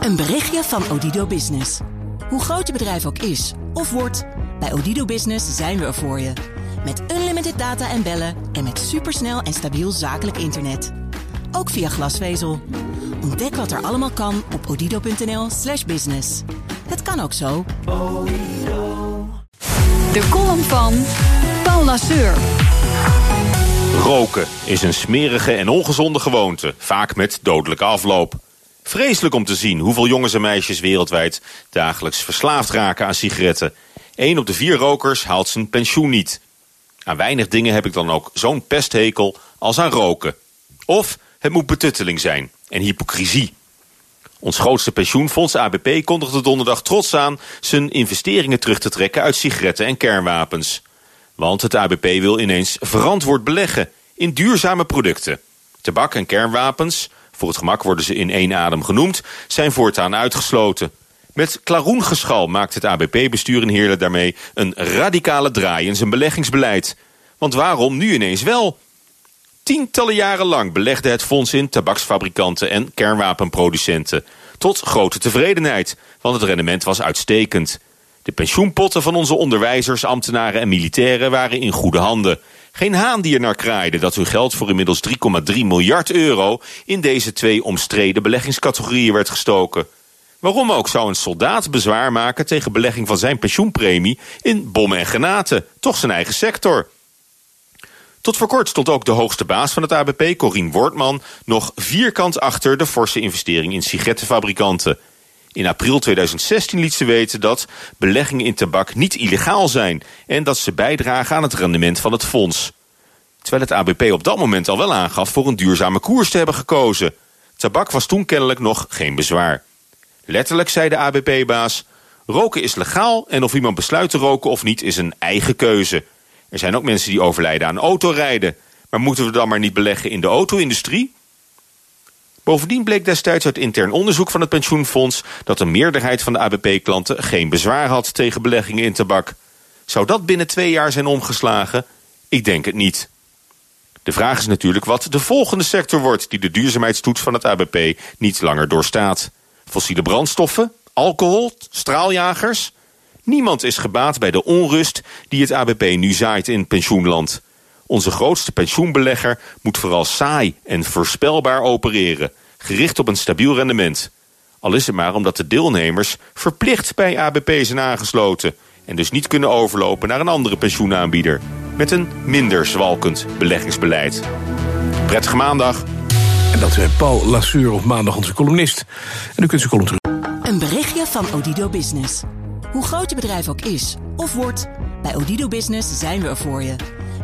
Een berichtje van Odido Business. Hoe groot je bedrijf ook is of wordt, bij Odido Business zijn we er voor je. Met unlimited data en bellen en met supersnel en stabiel zakelijk internet. Ook via glasvezel. Ontdek wat er allemaal kan op odido.nl/slash business. Het kan ook zo. De column van Paul Lasseur. Roken is een smerige en ongezonde gewoonte, vaak met dodelijke afloop. Vreselijk om te zien hoeveel jongens en meisjes wereldwijd dagelijks verslaafd raken aan sigaretten. Eén op de vier rokers haalt zijn pensioen niet. Aan weinig dingen heb ik dan ook zo'n pesthekel als aan roken. Of het moet betutteling zijn en hypocrisie. Ons grootste pensioenfonds ABP kondigde donderdag trots aan zijn investeringen terug te trekken uit sigaretten en kernwapens. Want het ABP wil ineens verantwoord beleggen in duurzame producten. Tabak en kernwapens, voor het gemak worden ze in één adem genoemd, zijn voortaan uitgesloten. Met klaroengeschal maakt het ABP-bestuur in Heerlen daarmee een radicale draai in zijn beleggingsbeleid. Want waarom nu ineens wel? Tientallen jaren lang belegde het fonds in tabaksfabrikanten en kernwapenproducenten. Tot grote tevredenheid, want het rendement was uitstekend. De pensioenpotten van onze onderwijzers, ambtenaren en militairen waren in goede handen. Geen haan die er naar kraaide dat hun geld voor inmiddels 3,3 miljard euro... in deze twee omstreden beleggingscategorieën werd gestoken. Waarom ook zou een soldaat bezwaar maken tegen belegging van zijn pensioenpremie... in bommen en granaten, toch zijn eigen sector... Tot voor kort stond ook de hoogste baas van het ABP, Corien Wortman... nog vierkant achter de forse investering in sigarettenfabrikanten. In april 2016 liet ze weten dat beleggingen in tabak niet illegaal zijn... en dat ze bijdragen aan het rendement van het fonds. Terwijl het ABP op dat moment al wel aangaf voor een duurzame koers te hebben gekozen. Tabak was toen kennelijk nog geen bezwaar. Letterlijk zei de ABP-baas... roken is legaal en of iemand besluit te roken of niet is een eigen keuze... Er zijn ook mensen die overlijden aan autorijden. Maar moeten we dan maar niet beleggen in de auto-industrie? Bovendien bleek destijds uit intern onderzoek van het pensioenfonds... dat een meerderheid van de ABP-klanten geen bezwaar had tegen beleggingen in tabak. Zou dat binnen twee jaar zijn omgeslagen? Ik denk het niet. De vraag is natuurlijk wat de volgende sector wordt... die de duurzaamheidstoets van het ABP niet langer doorstaat. Fossiele brandstoffen? Alcohol? Straaljagers? Niemand is gebaat bij de onrust die het ABP nu zaait in pensioenland. Onze grootste pensioenbelegger moet vooral saai en voorspelbaar opereren, gericht op een stabiel rendement. Al is het maar omdat de deelnemers verplicht bij ABP zijn aangesloten en dus niet kunnen overlopen naar een andere pensioenaanbieder met een minder zwalkend beleggingsbeleid. Prettige maandag. En dat werd Paul Lasseur op maandag onze columnist. En u kunt zijn column terug. Een berichtje van Odido Business. Hoe groot je bedrijf ook is of wordt, bij Odido Business zijn we er voor je.